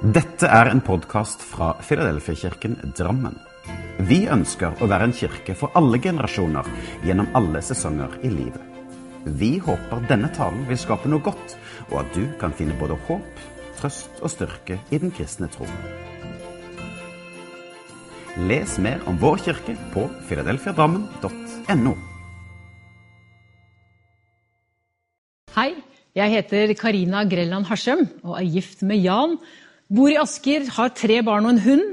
Dette er en podkast fra Filadelfia-kirken Drammen. Vi ønsker å være en kirke for alle generasjoner gjennom alle sesonger i livet. Vi håper denne talen vil skape noe godt, og at du kan finne både håp, trøst og styrke i den kristne tro. Les mer om vår kirke på filadelfiadrammen.no. Hei, jeg heter Karina Grelland Harsem og er gift med Jan. Bor i Asker, har tre barn og en hund.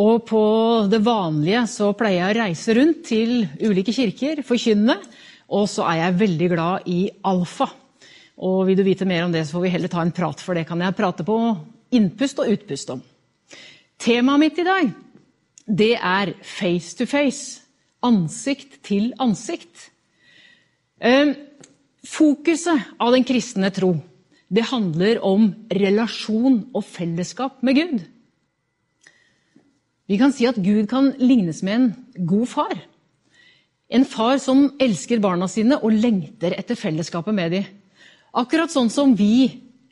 Og på det vanlige så pleier jeg å reise rundt til ulike kirker, forkynne. Og så er jeg veldig glad i alfa. Og vil du vite mer om det, så får vi heller ta en prat, for det kan jeg prate på innpust og utpust om. Temaet mitt i dag, det er face to face. Ansikt til ansikt. Eh, fokuset av den kristne tro det handler om relasjon og fellesskap med Gud. Vi kan si at Gud kan lignes med en god far. En far som elsker barna sine og lengter etter fellesskapet med dem. Akkurat sånn som vi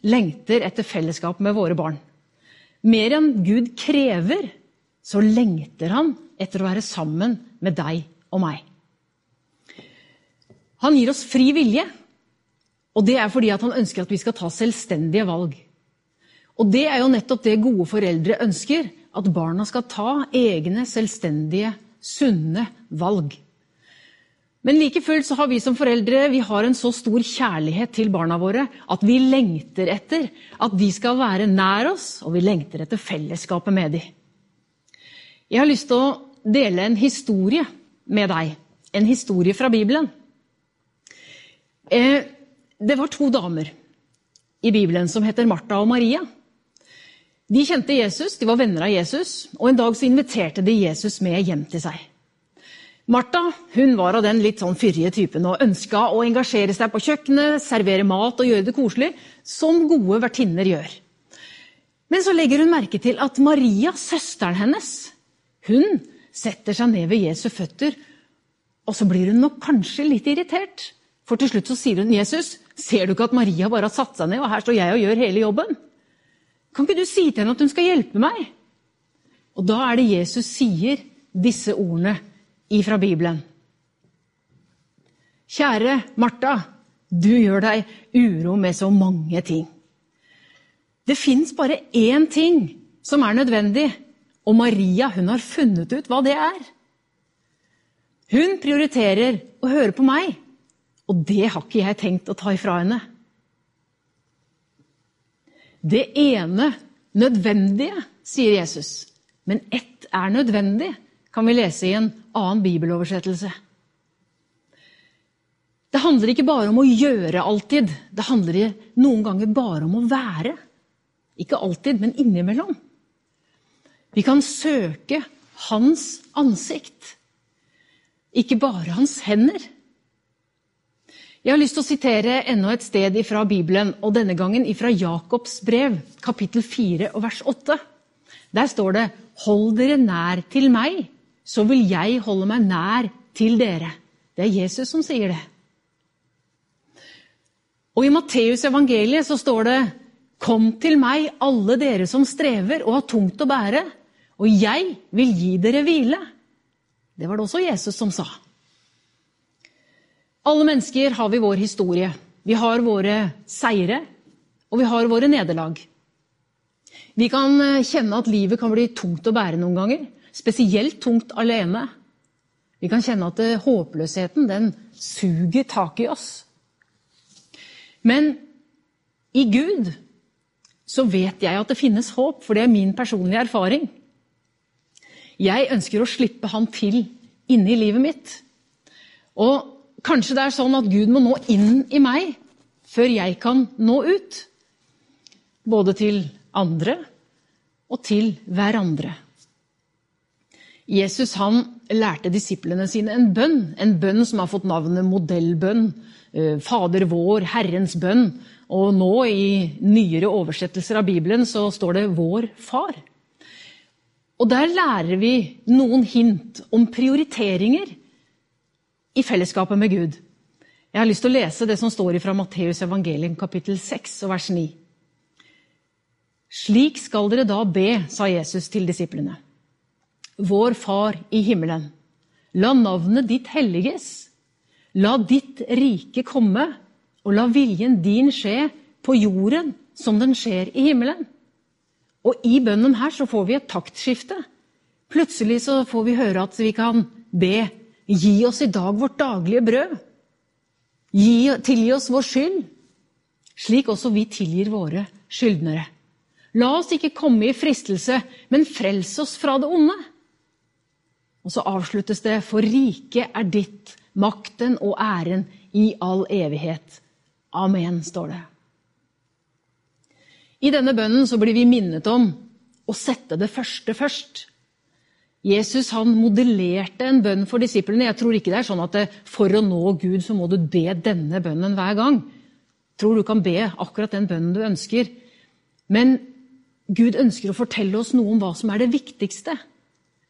lengter etter fellesskap med våre barn. Mer enn Gud krever, så lengter han etter å være sammen med deg og meg. Han gir oss fri vilje og det er fordi han ønsker at vi skal ta selvstendige valg. Og det er jo nettopp det gode foreldre ønsker. At barna skal ta egne, selvstendige, sunne valg. Men like fullt så har vi som foreldre vi har en så stor kjærlighet til barna våre at vi lengter etter at de skal være nær oss, og vi lengter etter fellesskapet med dem. Jeg har lyst til å dele en historie med deg. En historie fra Bibelen. Eh, det var to damer i Bibelen som heter Martha og Maria. De kjente Jesus, de var venner av Jesus, og en dag så inviterte de Jesus med hjem til seg. Martha hun var av den litt sånn fyrige typen og ønska å engasjere seg på kjøkkenet, servere mat og gjøre det koselig, som gode vertinner gjør. Men så legger hun merke til at Maria, søsteren hennes, hun setter seg ned ved Jesu føtter, og så blir hun nok kanskje litt irritert. For til slutt så sier hun, 'Jesus, ser du ikke at Maria bare har satt seg ned, og her står jeg og gjør hele jobben?' Kan ikke du si til henne at hun skal hjelpe meg? Og da er det Jesus sier disse ordene ifra Bibelen. Kjære Martha, du gjør deg uro med så mange ting. Det fins bare én ting som er nødvendig, og Maria hun har funnet ut hva det er. Hun prioriterer å høre på meg og det har ikke jeg tenkt å ta ifra henne. Det ene nødvendige, sier Jesus. Men ett er nødvendig, kan vi lese i en annen bibeloversettelse. Det handler ikke bare om å gjøre alltid. Det handler noen ganger bare om å være. Ikke alltid, men innimellom. Vi kan søke hans ansikt, ikke bare hans hender. Jeg har lyst til å sitere enda et sted fra Bibelen, og denne gangen fra Jakobs brev, kapittel 4 og vers 8. Der står det:" Hold dere nær til meg, så vil jeg holde meg nær til dere. Det er Jesus som sier det. Og i Matteus evangeliet så står det:" Kom til meg, alle dere som strever og har tungt å bære, og jeg vil gi dere hvile. Det var det også Jesus som sa. Alle mennesker har vi vår historie. Vi har våre seire, og vi har våre nederlag. Vi kan eh, kjenne at livet kan bli tungt å bære noen ganger. Spesielt tungt alene. Vi kan kjenne at håpløsheten den suger tak i oss. Men i Gud så vet jeg at det finnes håp, for det er min personlige erfaring. Jeg ønsker å slippe han til inne i livet mitt. Og Kanskje det er sånn at Gud må nå inn i meg før jeg kan nå ut. Både til andre og til hverandre. Jesus han lærte disiplene sine en bønn, en bønn som har fått navnet modellbønn. Eh, Fader vår, Herrens bønn. Og nå i nyere oversettelser av Bibelen så står det 'Vår Far'. Og Der lærer vi noen hint om prioriteringer i fellesskapet med Gud. Jeg har lyst til å lese det som står fra Matteus evangelium kapittel 6 og vers 9. Slik skal dere da be, sa Jesus til disiplene. Vår Far i himmelen. La navnet ditt helliges. La ditt rike komme, og la viljen din skje på jorden som den skjer i himmelen. Og i bønnen her så får vi et taktskifte. Plutselig så får vi høre at vi kan be Gi oss i dag vårt daglige brød. Gi, tilgi oss vår skyld, slik også vi tilgir våre skyldnere. La oss ikke komme i fristelse, men frels oss fra det onde. Og så avsluttes det, for riket er ditt, makten og æren i all evighet. Amen, står det. I denne bønnen så blir vi minnet om å sette det første først. Jesus han modellerte en bønn for disiplene. Jeg tror ikke det er sånn at for å nå Gud så må du be denne bønnen hver gang. Jeg tror du kan be akkurat den bønnen du ønsker. Men Gud ønsker å fortelle oss noe om hva som er det viktigste.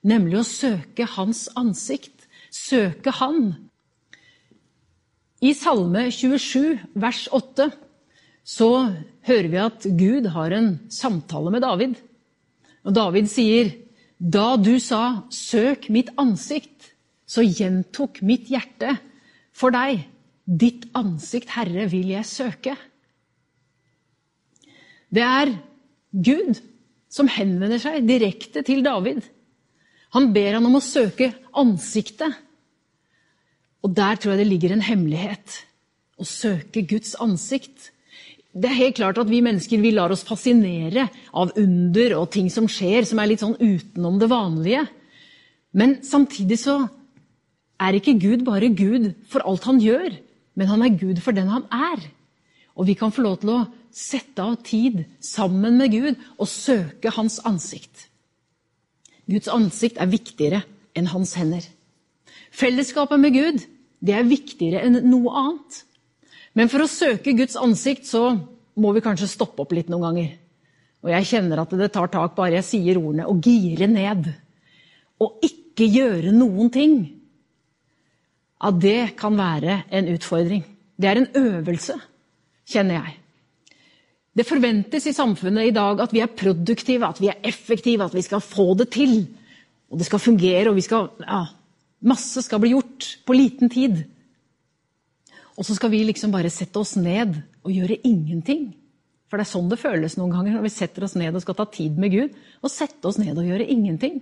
Nemlig å søke Hans ansikt. Søke Han. I Salme 27, vers 8, så hører vi at Gud har en samtale med David. Og David sier da du sa 'søk mitt ansikt', så gjentok mitt hjerte for deg 'ditt ansikt, Herre, vil jeg søke'. Det er Gud som henvender seg direkte til David. Han ber han om å søke ansiktet. Og der tror jeg det ligger en hemmelighet. Å søke Guds ansikt det er helt klart at vi mennesker vi lar oss fascinere av under og ting som skjer, som er litt sånn utenom det vanlige. Men samtidig så er ikke Gud bare Gud for alt han gjør, men han er Gud for den han er. Og vi kan få lov til å sette av tid sammen med Gud og søke hans ansikt. Guds ansikt er viktigere enn hans hender. Fellesskapet med Gud det er viktigere enn noe annet. Men for å søke Guds ansikt så må vi kanskje stoppe opp litt noen ganger. Og jeg kjenner at det tar tak bare jeg sier ordene. Å gire ned. Og ikke gjøre noen ting. Ja, det kan være en utfordring. Det er en øvelse, kjenner jeg. Det forventes i samfunnet i dag at vi er produktive, at vi er effektive, at vi skal få det til. Og det skal fungere, og skal, ja, masse skal bli gjort på liten tid. Og så skal vi liksom bare sette oss ned og gjøre ingenting. For det er sånn det føles noen ganger når vi setter oss ned og skal ta tid med Gud. og sette oss ned og gjøre ingenting.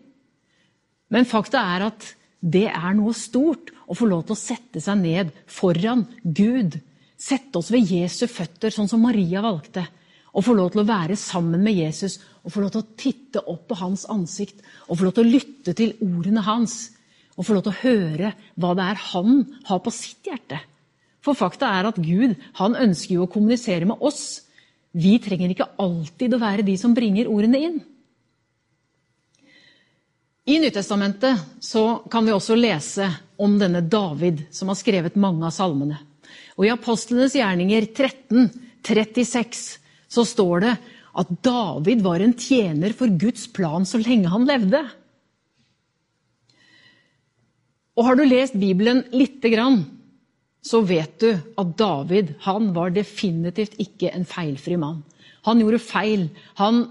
Men fakta er at det er noe stort å få lov til å sette seg ned foran Gud. Sette oss ved Jesu føtter, sånn som Maria valgte. Og få lov til å være sammen med Jesus og få lov til å titte opp på hans ansikt. Og få lov til å lytte til ordene hans. Og få lov til å høre hva det er han har på sitt hjerte. For fakta er at Gud han ønsker jo å kommunisere med oss. Vi trenger ikke alltid å være de som bringer ordene inn. I Nyttestamentet så kan vi også lese om denne David, som har skrevet mange av salmene. Og I Apostlenes gjerninger 13, 36 så står det at David var en tjener for Guds plan så lenge han levde. Og Har du lest Bibelen lite grann, så vet du at David han var definitivt ikke en feilfri mann. Han gjorde feil. Han,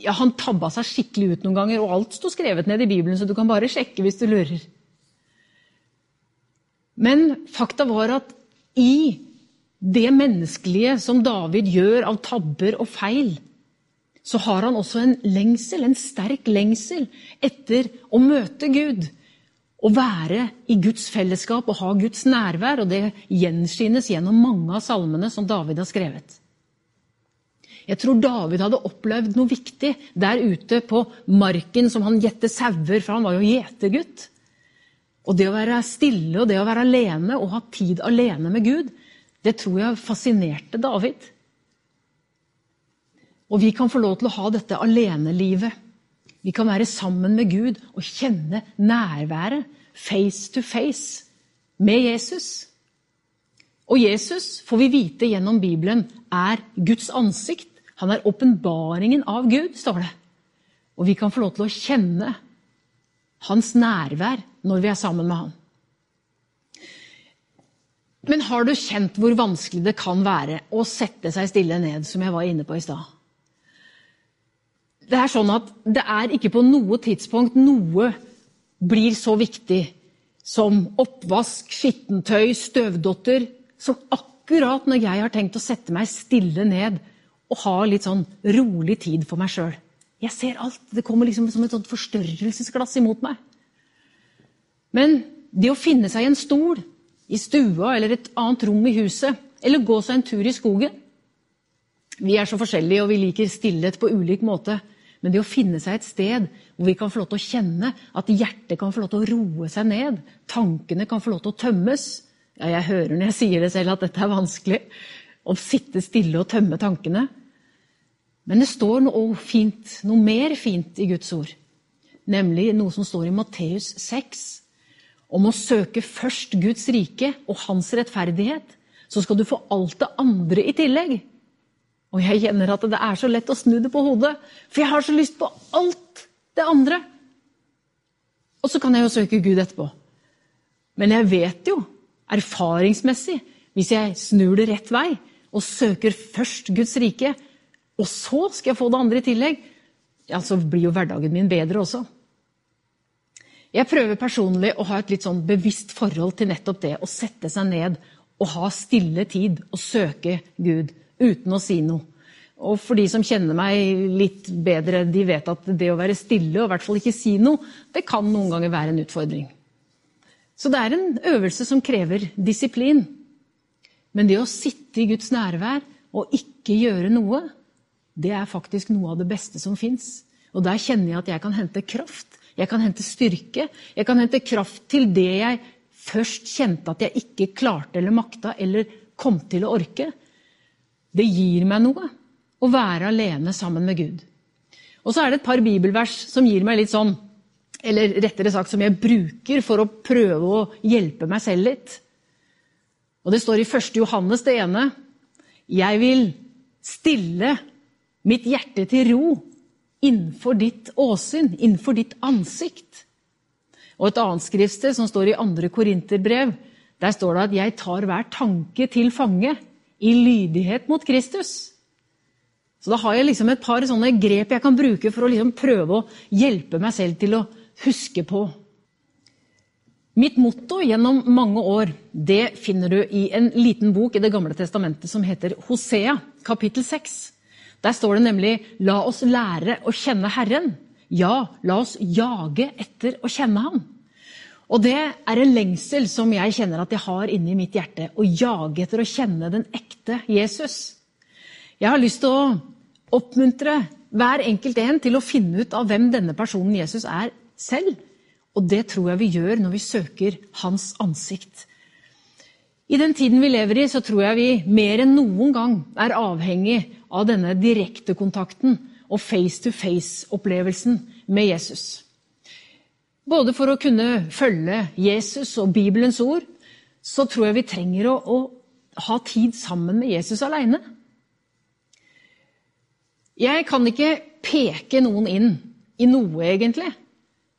ja, han tabba seg skikkelig ut noen ganger, og alt sto skrevet ned i Bibelen, så du kan bare sjekke hvis du lurer. Men fakta var at i det menneskelige som David gjør av tabber og feil, så har han også en lengsel, en sterk lengsel etter å møte Gud å være i Guds fellesskap og ha Guds nærvær. Og det gjenskinnes gjennom mange av salmene som David har skrevet. Jeg tror David hadde opplevd noe viktig der ute på marken som han gjette sauer, for han var jo gjetergutt. Og det å være stille og det å være alene og ha tid alene med Gud, det tror jeg fascinerte David. Og vi kan få lov til å ha dette alenelivet vi kan være sammen med Gud og kjenne nærværet face to face med Jesus. Og Jesus, får vi vite gjennom Bibelen, er Guds ansikt. Han er åpenbaringen av Gud, står det. Og vi kan få lov til å kjenne hans nærvær når vi er sammen med ham. Men har du kjent hvor vanskelig det kan være å sette seg stille ned, som jeg var inne på i stad? Det er sånn at det er ikke på noe tidspunkt noe blir så viktig som oppvask, skittentøy, støvdotter, som akkurat når jeg har tenkt å sette meg stille ned og ha litt sånn rolig tid for meg sjøl. Jeg ser alt. Det kommer liksom som et sånt forstørrelsesglass imot meg. Men det å finne seg en stol i stua eller et annet rom i huset, eller gå seg en tur i skogen Vi er så forskjellige, og vi liker stillhet på ulik måte. Men det å finne seg et sted hvor vi kan få lov til å kjenne at hjertet kan få lov til å roe seg ned, tankene kan få lov til å tømmes ja, Jeg hører når jeg sier det selv at dette er vanskelig. Å sitte stille og tømme tankene. Men det står noe fint, noe mer fint i Guds ord. Nemlig noe som står i Matteus 6. Om å søke først Guds rike og hans rettferdighet. Så skal du få alt det andre i tillegg. Og jeg kjenner at det er så lett å snu det på hodet, for jeg har så lyst på alt det andre. Og så kan jeg jo søke Gud etterpå. Men jeg vet jo, erfaringsmessig, hvis jeg snur det rett vei og søker først Guds rike, og så skal jeg få det andre i tillegg, ja, så blir jo hverdagen min bedre også. Jeg prøver personlig å ha et litt sånn bevisst forhold til nettopp det å sette seg ned og ha stille tid og søke Gud uten å si noe. Og for de som kjenner meg litt bedre, de vet at det å være stille og i hvert fall ikke si noe, det kan noen ganger være en utfordring. Så det er en øvelse som krever disiplin. Men det å sitte i Guds nærvær og ikke gjøre noe, det er faktisk noe av det beste som fins. Og der kjenner jeg at jeg kan hente kraft. Jeg kan hente styrke. Jeg kan hente kraft til det jeg først kjente at jeg ikke klarte eller makta eller kom til å orke. Det gir meg noe å være alene sammen med Gud. Og så er det et par bibelvers som gir meg litt sånn Eller rettere sagt som jeg bruker for å prøve å hjelpe meg selv litt. Og det står i 1. Johannes det ene Jeg vil stille mitt hjerte til ro innenfor ditt åsyn, innenfor ditt ansikt. Og et annet skriftsted som står i 2. Korinterbrev, der står det at 'jeg tar hver tanke til fange' i lydighet mot Kristus. Så da har jeg liksom et par sånne grep jeg kan bruke for å liksom prøve å hjelpe meg selv til å huske på. Mitt motto gjennom mange år det finner du i en liten bok i Det gamle testamentet som heter Hosea, kapittel 6. Der står det nemlig 'La oss lære å kjenne Herren'. Ja, la oss jage etter å kjenne Ham. Og det er en lengsel som jeg kjenner at jeg har inni mitt hjerte. Å jage etter å kjenne den ekte Jesus. Jeg har lyst til å oppmuntre hver enkelt en til å finne ut av hvem denne personen Jesus er selv. Og det tror jeg vi gjør når vi søker hans ansikt. I den tiden vi lever i, så tror jeg vi mer enn noen gang er avhengig av denne direktekontakten og face-to-face-opplevelsen med Jesus. Både for å kunne følge Jesus og Bibelens ord, så tror jeg vi trenger å, å ha tid sammen med Jesus aleine. Jeg kan ikke peke noen inn i noe, egentlig.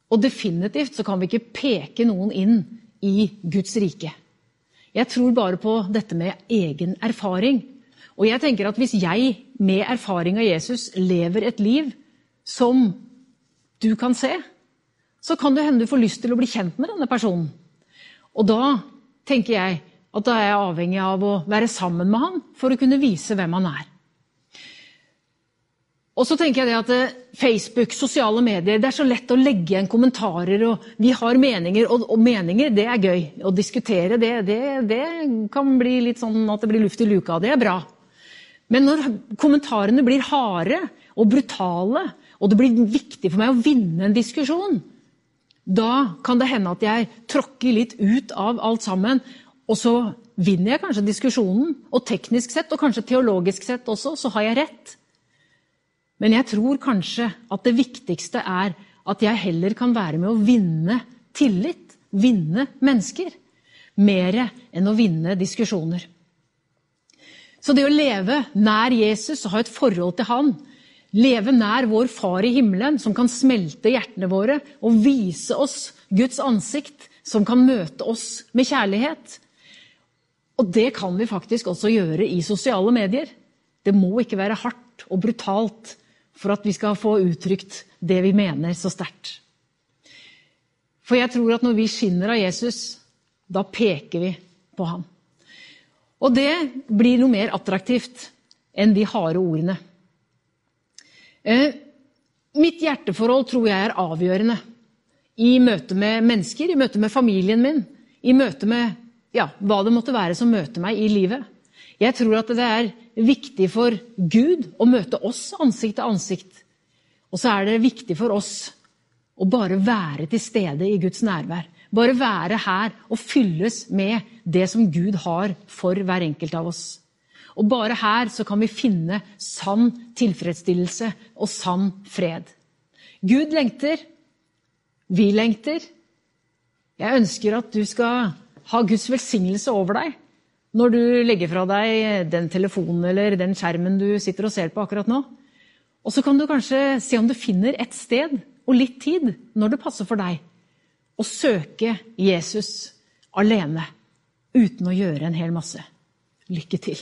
Og definitivt så kan vi ikke peke noen inn i Guds rike. Jeg tror bare på dette med egen erfaring. Og jeg tenker at hvis jeg med erfaring av Jesus lever et liv som du kan se, så kan det hende du får lyst til å bli kjent med denne personen. Og da tenker jeg at da er jeg avhengig av å være sammen med han for å kunne vise hvem han er. Og så tenker jeg det at eh, Facebook, sosiale medier, det er så lett å legge igjen kommentarer. og Vi har meninger, og, og meninger det er gøy. Å diskutere det, det, det kan bli litt sånn at det blir luft i luka. Det er bra. Men når kommentarene blir harde og brutale, og det blir viktig for meg å vinne en diskusjon, da kan det hende at jeg tråkker litt ut av alt sammen. Og så vinner jeg kanskje diskusjonen, og teknisk sett, og kanskje teologisk sett også, så har jeg rett. Men jeg tror kanskje at det viktigste er at jeg heller kan være med å vinne tillit, vinne mennesker, mer enn å vinne diskusjoner. Så det å leve nær Jesus og ha et forhold til han, Leve nær vår Far i himmelen, som kan smelte hjertene våre og vise oss Guds ansikt, som kan møte oss med kjærlighet. Og det kan vi faktisk også gjøre i sosiale medier. Det må ikke være hardt og brutalt for at vi skal få uttrykt det vi mener så sterkt. For jeg tror at når vi skinner av Jesus, da peker vi på ham. Og det blir noe mer attraktivt enn de harde ordene. Eh, mitt hjerteforhold tror jeg er avgjørende i møte med mennesker, i møte med familien min, i møte med ja, hva det måtte være som møter meg i livet. Jeg tror at det er viktig for Gud å møte oss ansikt til ansikt. Og så er det viktig for oss å bare være til stede i Guds nærvær. Bare være her og fylles med det som Gud har for hver enkelt av oss. Og bare her så kan vi finne sann tilfredsstillelse og sann fred. Gud lengter. Vi lengter. Jeg ønsker at du skal ha Guds velsignelse over deg når du legger fra deg den telefonen eller den skjermen du sitter og ser på akkurat nå. Og så kan du kanskje se om du finner et sted og litt tid når det passer for deg, å søke Jesus alene uten å gjøre en hel masse. Lykke til.